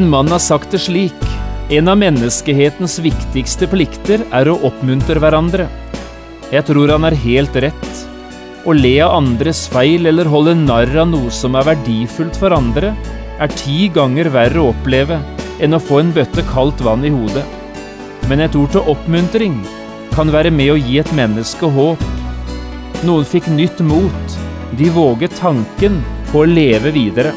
En mann har sagt det slik. En av menneskehetens viktigste plikter er å oppmuntre hverandre. Jeg tror han er helt rett. Å le av andres feil eller holde narr av noe som er verdifullt for andre, er ti ganger verre å oppleve enn å få en bøtte kaldt vann i hodet. Men et ord til oppmuntring kan være med å gi et menneske håp. Noen fikk nytt mot. De våget tanken på å leve videre.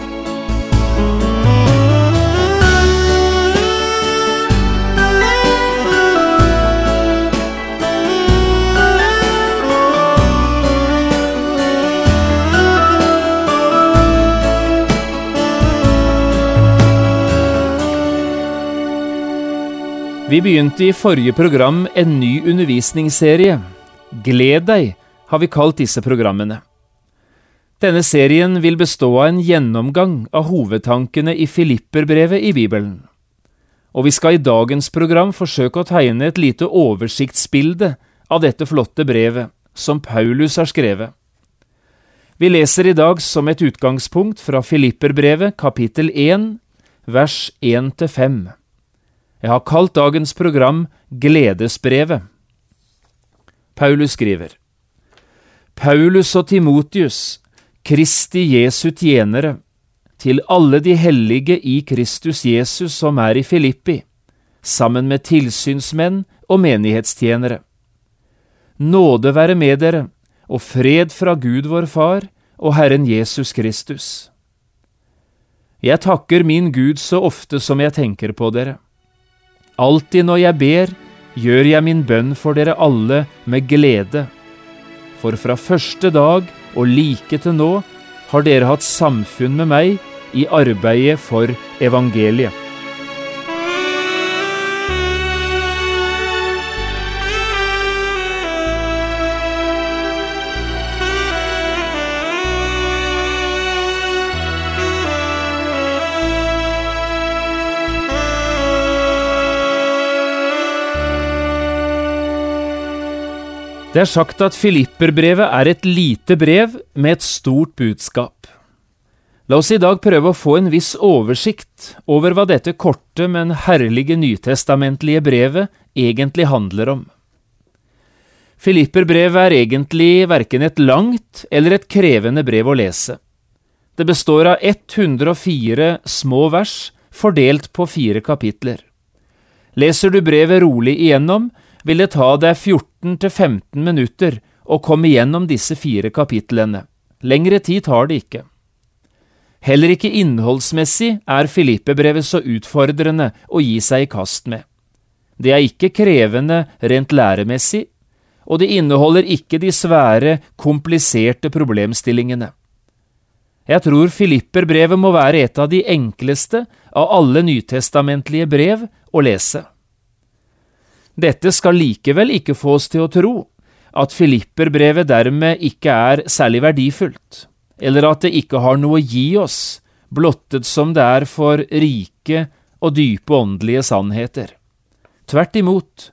Vi begynte i forrige program en ny undervisningsserie. Gled deg, har vi kalt disse programmene. Denne serien vil bestå av en gjennomgang av hovedtankene i Filipperbrevet i Bibelen. Og vi skal i dagens program forsøke å tegne et lite oversiktsbilde av dette flotte brevet som Paulus har skrevet. Vi leser i dag som et utgangspunkt fra Filipperbrevet kapittel 1, vers 1–5. Jeg har kalt dagens program Gledesbrevet. Paulus skriver Paulus og Timotius, Kristi Jesu tjenere, til alle de hellige i Kristus Jesus som er i Filippi, sammen med tilsynsmenn og menighetstjenere. Nåde være med dere, og fred fra Gud vår Far og Herren Jesus Kristus. Jeg takker min Gud så ofte som jeg tenker på dere. Alltid når jeg ber, gjør jeg min bønn for dere alle med glede. For fra første dag og like til nå har dere hatt samfunn med meg i arbeidet for evangeliet. Det er sagt at Filipperbrevet er et lite brev med et stort budskap. La oss i dag prøve å få en viss oversikt over hva dette korte, men herlige nytestamentlige brevet egentlig handler om. Filipperbrevet er egentlig verken et langt eller et krevende brev å lese. Det består av 104 små vers fordelt på fire kapitler. Leser du brevet rolig igjennom, vil det ta deg 14–15 minutter å komme gjennom disse fire kapitlene. Lengre tid tar det ikke. Heller ikke innholdsmessig er Filippe-brevet så utfordrende å gi seg i kast med. Det er ikke krevende rent læremessig, og det inneholder ikke de svære, kompliserte problemstillingene. Jeg tror Filipper-brevet må være et av de enkleste av alle nytestamentlige brev å lese. Dette skal likevel ikke få oss til å tro at Filipperbrevet dermed ikke er særlig verdifullt, eller at det ikke har noe å gi oss, blottet som det er for rike og dype åndelige sannheter. Tvert imot,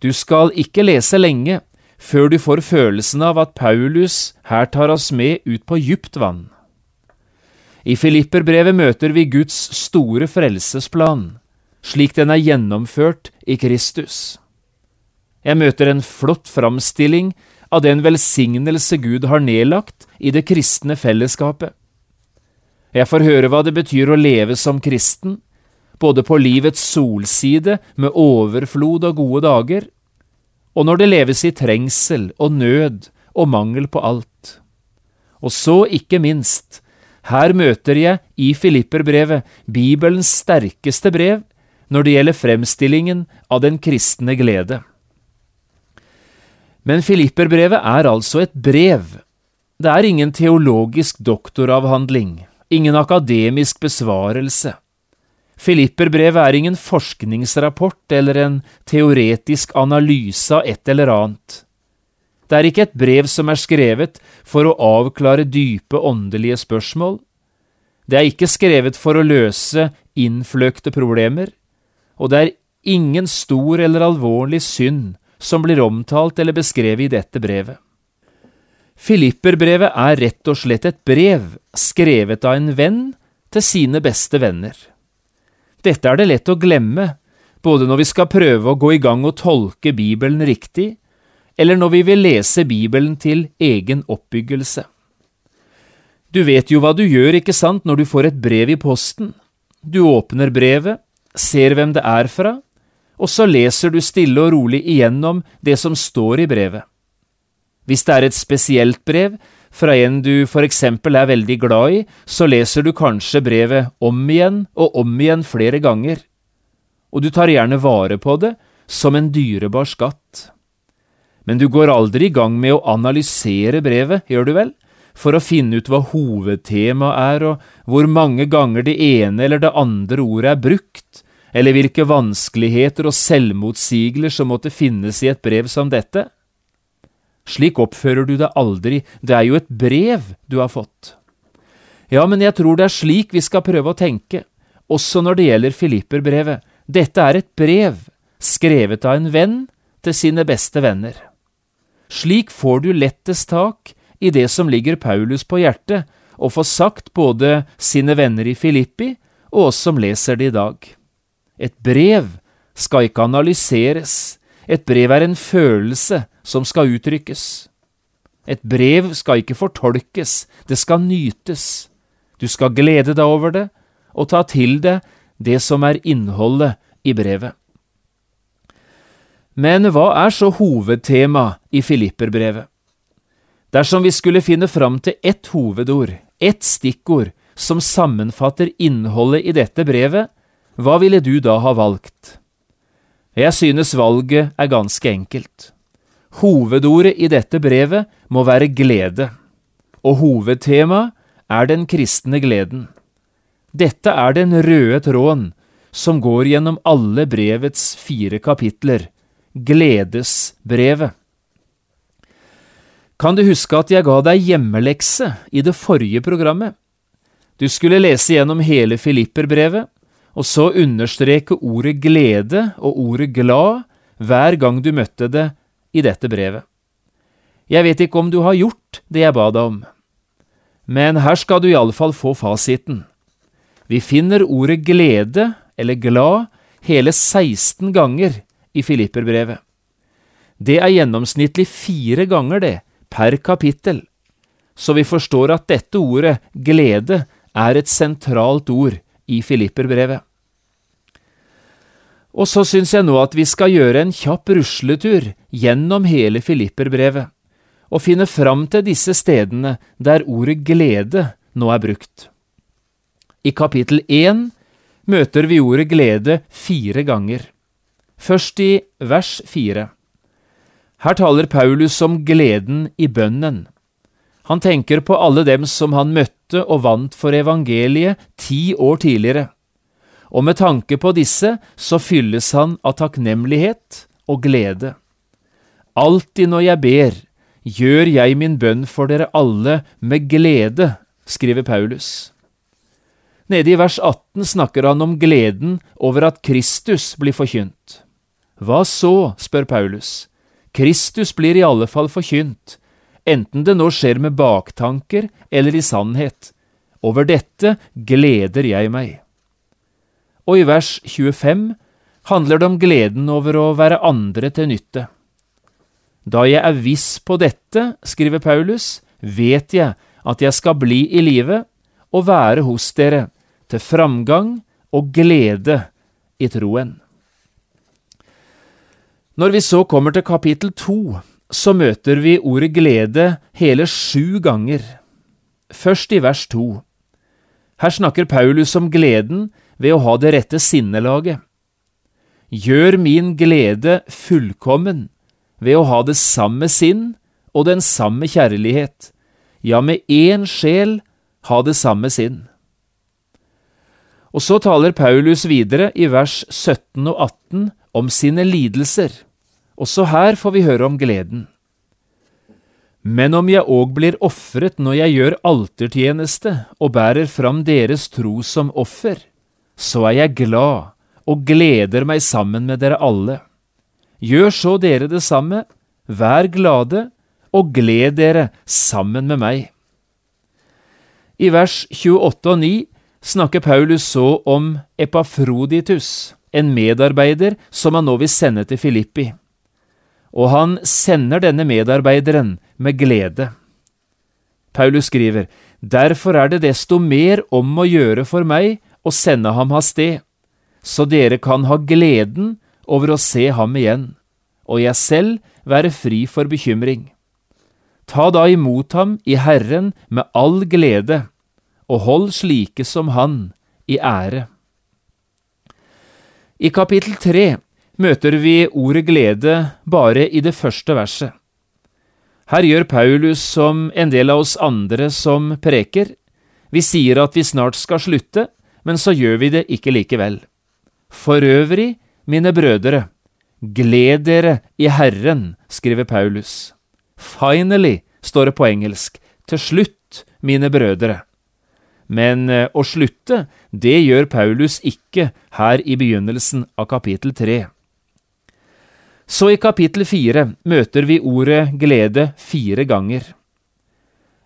du skal ikke lese lenge før du får følelsen av at Paulus her tar oss med ut på djupt vann. I Filipperbrevet møter vi Guds store frelsesplan, slik den er gjennomført i Kristus. Jeg møter en flott framstilling av den velsignelse Gud har nedlagt i det kristne fellesskapet. Jeg får høre hva det betyr å leve som kristen, både på livets solside med overflod og gode dager, og når det leves i trengsel og nød og mangel på alt. Og så, ikke minst, her møter jeg i Filipperbrevet Bibelens sterkeste brev, når det gjelder fremstillingen av den kristne glede. Men Filipperbrevet er altså et brev. Det er ingen teologisk doktoravhandling, ingen akademisk besvarelse. Filipperbrevet er ingen forskningsrapport eller en teoretisk analyse av et eller annet. Det er ikke et brev som er skrevet for å avklare dype åndelige spørsmål. Det er ikke skrevet for å løse innfløkte problemer, og det er ingen stor eller alvorlig synd som blir omtalt eller beskrevet i dette brevet. Filipperbrevet er rett og slett et brev skrevet av en venn til sine beste venner. Dette er det lett å glemme, både når vi skal prøve å gå i gang og tolke Bibelen riktig, eller når vi vil lese Bibelen til egen oppbyggelse. Du vet jo hva du gjør, ikke sant, når du får et brev i posten. Du åpner brevet, ser hvem det er fra, og så leser du stille og rolig igjennom det som står i brevet. Hvis det er et spesielt brev, fra en du for eksempel er veldig glad i, så leser du kanskje brevet om igjen og om igjen flere ganger, og du tar gjerne vare på det som en dyrebar skatt. Men du går aldri i gang med å analysere brevet, gjør du vel, for å finne ut hva hovedtemaet er, og hvor mange ganger det ene eller det andre ordet er brukt, eller hvilke vanskeligheter og selvmotsigeler som måtte finnes i et brev som dette? Slik oppfører du deg aldri, det er jo et brev du har fått. Ja, men jeg tror det er slik vi skal prøve å tenke, også når det gjelder Filipperbrevet. Dette er et brev, skrevet av en venn til sine beste venner. Slik får du lettest tak i det som ligger Paulus på hjertet, og får sagt både sine venner i Filippi og oss som leser det i dag. Et brev skal ikke analyseres, et brev er en følelse som skal uttrykkes. Et brev skal ikke fortolkes, det skal nytes. Du skal glede deg over det og ta til deg det som er innholdet i brevet. Men hva er så hovedtema i Filipperbrevet? Dersom vi skulle finne fram til ett hovedord, ett stikkord, som sammenfatter innholdet i dette brevet, hva ville du da ha valgt? Jeg synes valget er ganske enkelt. Hovedordet i dette brevet må være glede, og hovedtemaet er den kristne gleden. Dette er den røde tråden som går gjennom alle brevets fire kapitler, gledesbrevet. Kan du huske at jeg ga deg hjemmelekse i det forrige programmet? Du skulle lese gjennom hele Filipperbrevet, og så understreke ordet glede og ordet glad hver gang du møtte det i dette brevet. Jeg vet ikke om du har gjort det jeg ba deg om, men her skal du iallfall få fasiten. Vi finner ordet glede, eller glad, hele 16 ganger i Filipperbrevet. Det er gjennomsnittlig fire ganger, det, per kapittel, så vi forstår at dette ordet, glede, er et sentralt ord i Filipperbrevet. Og så syns jeg nå at vi skal gjøre en kjapp rusletur gjennom hele Filipperbrevet, og finne fram til disse stedene der ordet glede nå er brukt. I kapittel én møter vi ordet glede fire ganger. Først i vers fire. Her taler Paulus om gleden i bønnen. Han tenker på alle dem som han møtte og vant for evangeliet ti år tidligere, og med tanke på disse så fylles han av takknemlighet og glede. Alltid når jeg ber, gjør jeg min bønn for dere alle med glede, skriver Paulus. Nede i vers 18 snakker han om gleden over at Kristus blir forkynt. Hva så, spør Paulus. Kristus blir i alle fall forkynt, enten det nå skjer med baktanker eller i sannhet. Over dette gleder jeg meg. Og i vers 25 handler det om gleden over å være andre til nytte. Da jeg er viss på dette, skriver Paulus, vet jeg at jeg skal bli i live og være hos dere, til framgang og glede i troen. Når vi så kommer til kapittel to, så møter vi ordet glede hele sju ganger. Først i vers to. Her snakker Paulus om gleden ved å ha det rette sinnelaget. Gjør min glede fullkommen ved å ha det samme sinn og den samme kjærlighet, ja, med én sjel ha det samme sinn. Og så taler Paulus videre i vers 17 og 18 om sine lidelser. Også her får vi høre om gleden. Men om jeg òg blir ofret når jeg gjør altertjeneste og bærer fram deres tro som offer, så er jeg glad og gleder meg sammen med dere alle. Gjør så dere det samme, vær glade og gled dere sammen med meg. I vers 28 og 9 snakker Paulus så om Epafroditus, en medarbeider som han nå vil sende til Filippi og han sender denne medarbeideren med glede. Paulus skriver, Derfor er det desto mer om å gjøre for meg å sende ham av sted, så dere kan ha gleden over å se ham igjen, og jeg selv være fri for bekymring. Ta da imot ham i Herren med all glede, og hold slike som han i ære. I kapittel tre møter vi ordet glede bare i det første verset. Her gjør Paulus som en del av oss andre som preker. Vi sier at vi snart skal slutte, men så gjør vi det ikke likevel. For øvrig, mine brødre, gled dere i Herren, skriver Paulus. Finally, står det på engelsk. Til slutt, mine brødre. Men eh, å slutte, det gjør Paulus ikke her i begynnelsen av kapittel tre. Så i kapittel fire møter vi ordet glede fire ganger.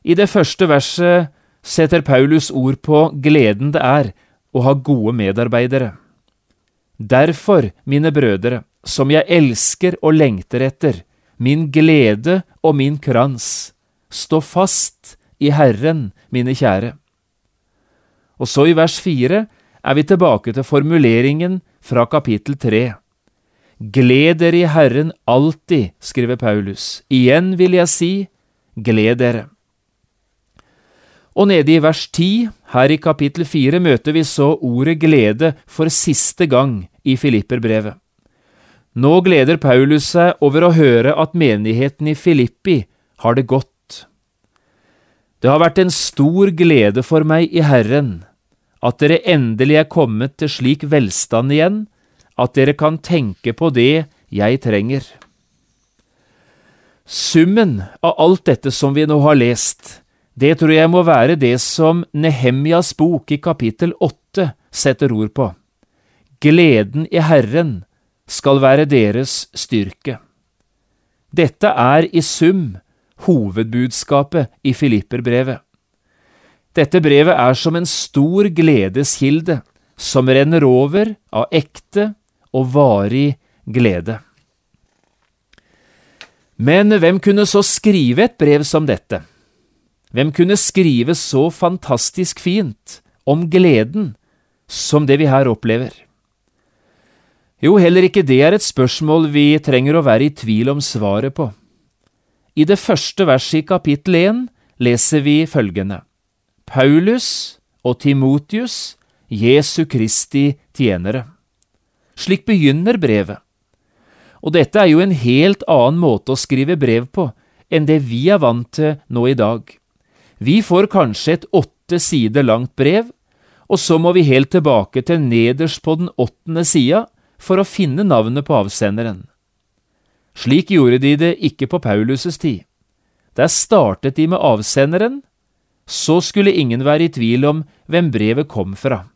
I det første verset setter Paulus ord på gleden det er å ha gode medarbeidere. Derfor, mine brødre, som jeg elsker og lengter etter, min glede og min krans, stå fast i Herren, mine kjære. Og så i vers fire er vi tilbake til formuleringen fra kapittel tre. Gled dere i Herren alltid, skriver Paulus. Igjen vil jeg si, gled dere. Og nede i vers 10, her i kapittel 4, møter vi så ordet glede for siste gang i Filipperbrevet. Nå gleder Paulus seg over å høre at menigheten i Filippi har det godt. Det har vært en stor glede for meg i Herren at dere endelig er kommet til slik velstand igjen, at dere kan tenke på det jeg trenger. Summen av alt dette som vi nå har lest, det tror jeg må være det som Nehemjas bok i kapittel åtte setter ord på. Gleden i Herren skal være deres styrke. Dette er i sum hovedbudskapet i Filipperbrevet. Dette brevet er som en stor gledeskilde som renner over av ekte og varig glede. Men hvem kunne så skrive et brev som dette? Hvem kunne skrive så fantastisk fint om gleden som det vi her opplever? Jo, heller ikke det er et spørsmål vi trenger å være i tvil om svaret på. I det første verset i kapittel 1 leser vi følgende Paulus og Timotius, Jesu Kristi tjenere. Slik begynner brevet. Og dette er jo en helt annen måte å skrive brev på enn det vi er vant til nå i dag. Vi får kanskje et åtte sider langt brev, og så må vi helt tilbake til nederst på den åttende sida for å finne navnet på avsenderen. Slik gjorde de det ikke på Paulus' tid. Der startet de med avsenderen, så skulle ingen være i tvil om hvem brevet kom fra.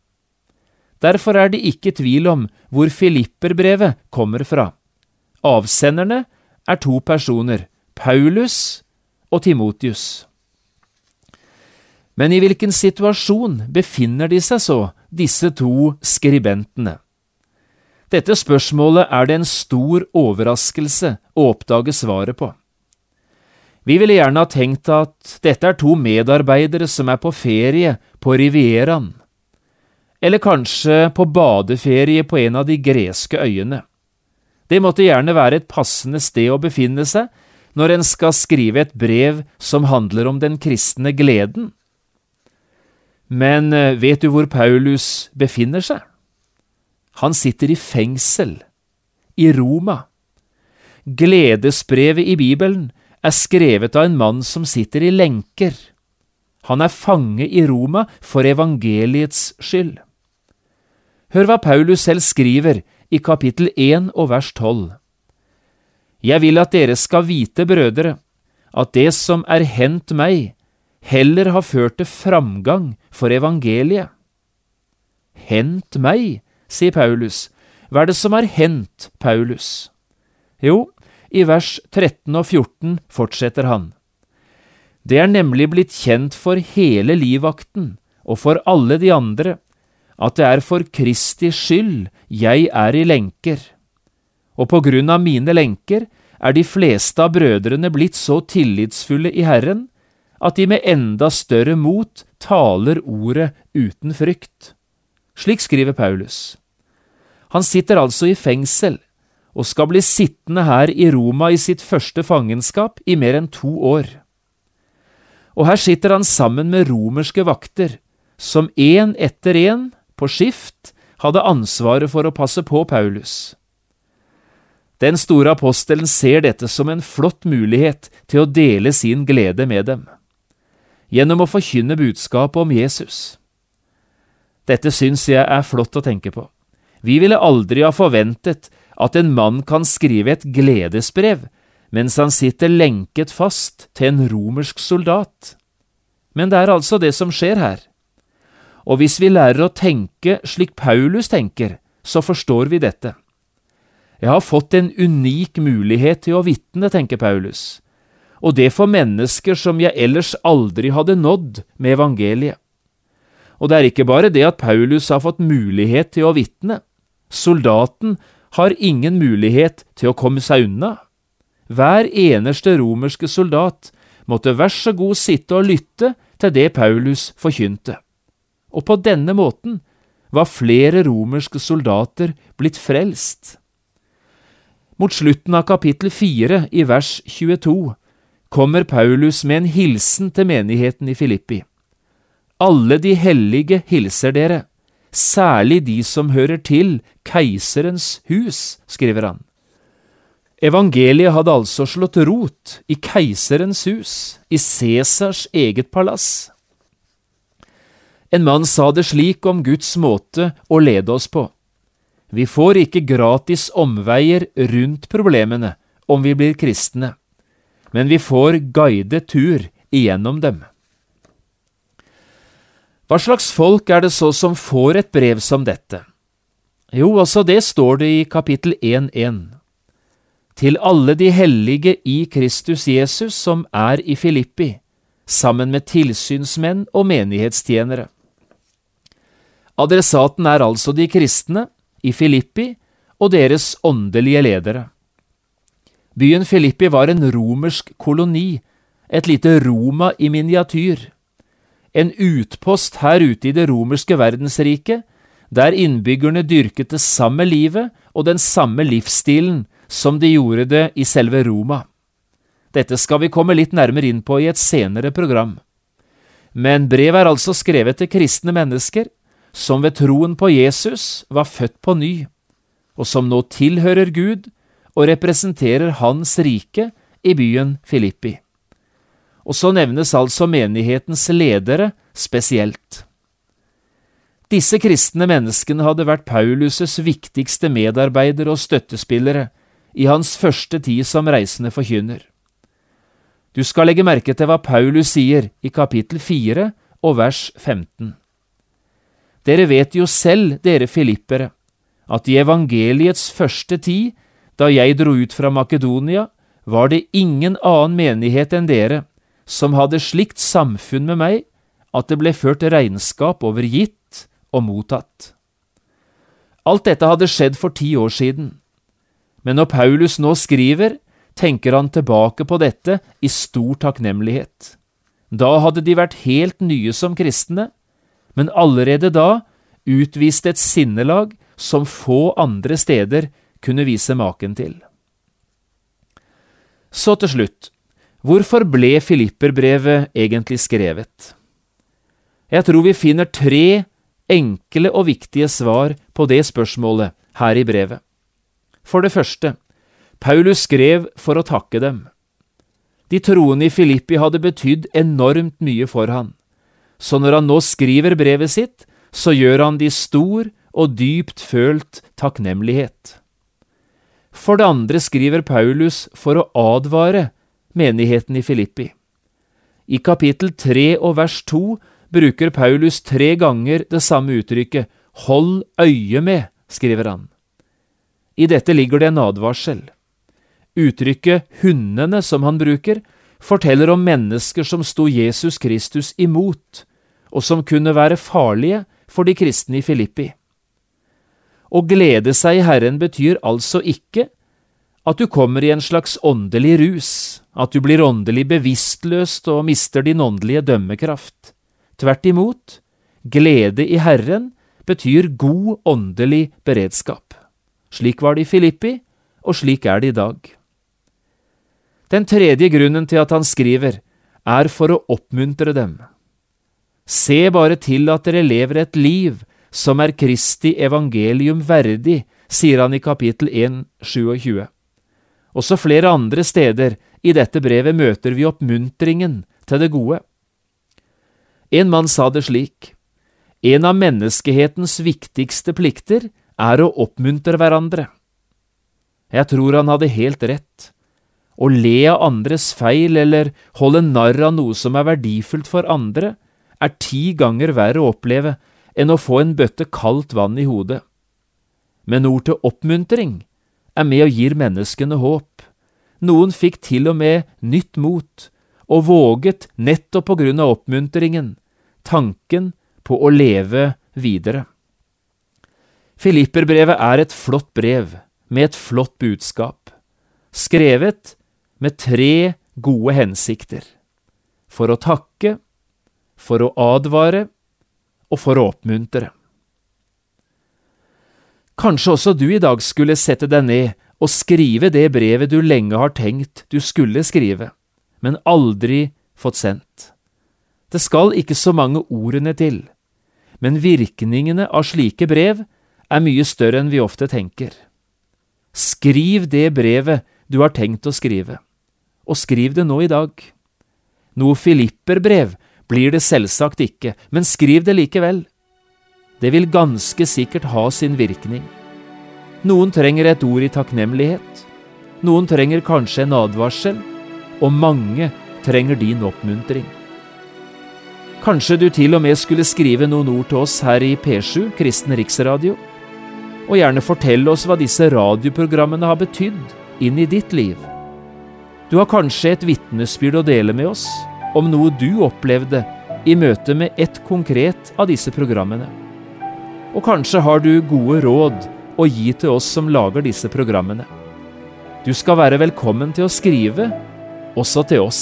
Derfor er det ikke tvil om hvor Filipperbrevet kommer fra. Avsenderne er to personer, Paulus og Timotius. Men i hvilken situasjon befinner de seg så, disse to skribentene? Dette spørsmålet er det en stor overraskelse å oppdage svaret på. Vi ville gjerne ha tenkt at dette er to medarbeidere som er på ferie på Rivieraen, eller kanskje på badeferie på en av de greske øyene. Det måtte gjerne være et passende sted å befinne seg når en skal skrive et brev som handler om den kristne gleden. Men eh, vet du hvor Paulus befinner seg? Han sitter i fengsel, i Roma. Gledesbrevet i Bibelen er skrevet av en mann som sitter i lenker. Han er fange i Roma for evangeliets skyld. Hør hva Paulus selv skriver i kapittel 1 og vers 12. Jeg vil at dere skal vite, brødre, at det som er hendt meg, heller har ført til framgang for evangeliet. Hent meg, sier Paulus. Hva er det som har hendt Paulus? Jo, i vers 13 og 14 fortsetter han. Det er nemlig blitt kjent for hele livvakten og for alle de andre at det er for Kristi skyld jeg er i lenker, og på grunn av mine lenker er de fleste av brødrene blitt så tillitsfulle i Herren at de med enda større mot taler ordet uten frykt. Slik skriver Paulus. Han sitter altså i fengsel og skal bli sittende her i Roma i sitt første fangenskap i mer enn to år. Og her sitter han sammen med romerske vakter, som én etter én på skift hadde ansvaret for å passe på Paulus. Den store apostelen ser dette som en flott mulighet til å dele sin glede med dem, gjennom å forkynne budskapet om Jesus. Dette syns jeg er flott å tenke på. Vi ville aldri ha forventet at en mann kan skrive et gledesbrev mens han sitter lenket fast til en romersk soldat. Men det er altså det som skjer her. Og hvis vi lærer å tenke slik Paulus tenker, så forstår vi dette. Jeg har fått en unik mulighet til å vitne, tenker Paulus, og det for mennesker som jeg ellers aldri hadde nådd med evangeliet. Og det er ikke bare det at Paulus har fått mulighet til å vitne, soldaten har ingen mulighet til å komme seg unna. Hver eneste romerske soldat måtte vær så god sitte og lytte til det Paulus forkynte og på denne måten var flere romerske soldater blitt frelst. Mot slutten av kapittel fire, i vers 22, kommer Paulus med en hilsen til menigheten i Filippi. Alle de hellige hilser dere, særlig de som hører til keiserens hus, skriver han. Evangeliet hadde altså slått rot i keiserens hus, i Cæsars eget palass. En mann sa det slik om Guds måte å lede oss på. Vi får ikke gratis omveier rundt problemene om vi blir kristne, men vi får guidet tur igjennom dem. Hva slags folk er det så som får et brev som dette? Jo, også det står det i kapittel 1.1. Til alle de hellige i Kristus Jesus som er i Filippi, sammen med tilsynsmenn og menighetstjenere. Adressaten er altså de kristne i Filippi og deres åndelige ledere. Byen Filippi var en romersk koloni, et lite Roma i miniatyr. En utpost her ute i det romerske verdensriket, der innbyggerne dyrket det samme livet og den samme livsstilen som de gjorde det i selve Roma. Dette skal vi komme litt nærmere inn på i et senere program. Men brevet er altså skrevet til kristne mennesker, som ved troen på Jesus var født på ny, og som nå tilhører Gud og representerer Hans rike i byen Filippi. Og så nevnes altså menighetens ledere spesielt. Disse kristne menneskene hadde vært Paulus' viktigste medarbeidere og støttespillere i hans første tid som reisende forkynner. Du skal legge merke til hva Paulus sier i kapittel 4 og vers 15. Dere vet jo selv, dere filippere, at i evangeliets første tid, da jeg dro ut fra Makedonia, var det ingen annen menighet enn dere som hadde slikt samfunn med meg at det ble ført regnskap over gitt og mottatt. Alt dette hadde skjedd for ti år siden, men når Paulus nå skriver, tenker han tilbake på dette i stor takknemlighet. Da hadde de vært helt nye som kristne, men allerede da utviste et sinnelag som få andre steder kunne vise maken til. Så til slutt, hvorfor ble Filipperbrevet egentlig skrevet? Jeg tror vi finner tre enkle og viktige svar på det spørsmålet her i brevet. For det første, Paulus skrev for å takke dem. De troende i Filippi hadde betydd enormt mye for han så når han nå skriver brevet sitt, så gjør han de stor og dypt følt takknemlighet. For det andre skriver Paulus for å advare menigheten i Filippi. I kapittel tre og vers to bruker Paulus tre ganger det samme uttrykket Hold øye med, skriver han. I dette ligger det en advarsel. Uttrykket hundene som han bruker, forteller om mennesker som sto Jesus Kristus imot, og som kunne være farlige for de kristne i Filippi. Å glede seg i Herren betyr altså ikke at du kommer i en slags åndelig rus, at du blir åndelig bevisstløst og mister din åndelige dømmekraft. Tvert imot, glede i Herren betyr god åndelig beredskap. Slik var det i Filippi, og slik er det i dag. Den tredje grunnen til at han skriver, er for å oppmuntre dem. Se bare til at dere lever et liv som er Kristi evangelium verdig, sier han i kapittel 1, 27. Også flere andre steder i dette brevet møter vi oppmuntringen til det gode. En mann sa det slik, en av menneskehetens viktigste plikter er å oppmuntre hverandre. Jeg tror han hadde helt rett. Å le av andres feil eller holde narr av noe som er verdifullt for andre, er ti ganger verre å oppleve enn å få en bøtte kaldt vann i hodet. Men ord til oppmuntring er med og gir menneskene håp. Noen fikk til og med nytt mot, og våget, nettopp på grunn av oppmuntringen, tanken på å leve videre. Filipperbrevet er et flott brev med et flott budskap, skrevet med tre gode hensikter – for å takke, for å advare og for å oppmuntre. Kanskje også du i dag skulle sette deg ned og skrive det brevet du lenge har tenkt du skulle skrive, men aldri fått sendt. Det skal ikke så mange ordene til, men virkningene av slike brev er mye større enn vi ofte tenker. Skriv det brevet du har tenkt å skrive, og skriv det nå i dag. Noe filipperbrev blir det selvsagt ikke, men skriv det likevel. Det vil ganske sikkert ha sin virkning. Noen trenger et ord i takknemlighet, noen trenger kanskje en advarsel, og mange trenger din oppmuntring. Kanskje du til og med skulle skrive noen ord til oss her i P7, Kristen Riksradio, og gjerne fortelle oss hva disse radioprogrammene har betydd inn i ditt liv. Du har kanskje et vitnesbyrd å dele med oss om noe du opplevde i møte med ett konkret av disse programmene. Og kanskje har du gode råd å gi til oss som lager disse programmene. Du skal være velkommen til å skrive, også til oss.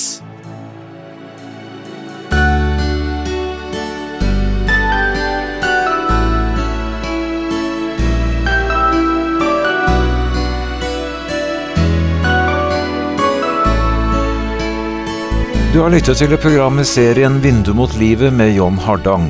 Du har lyttet til programmet serien Vindu mot livet med John Hardang.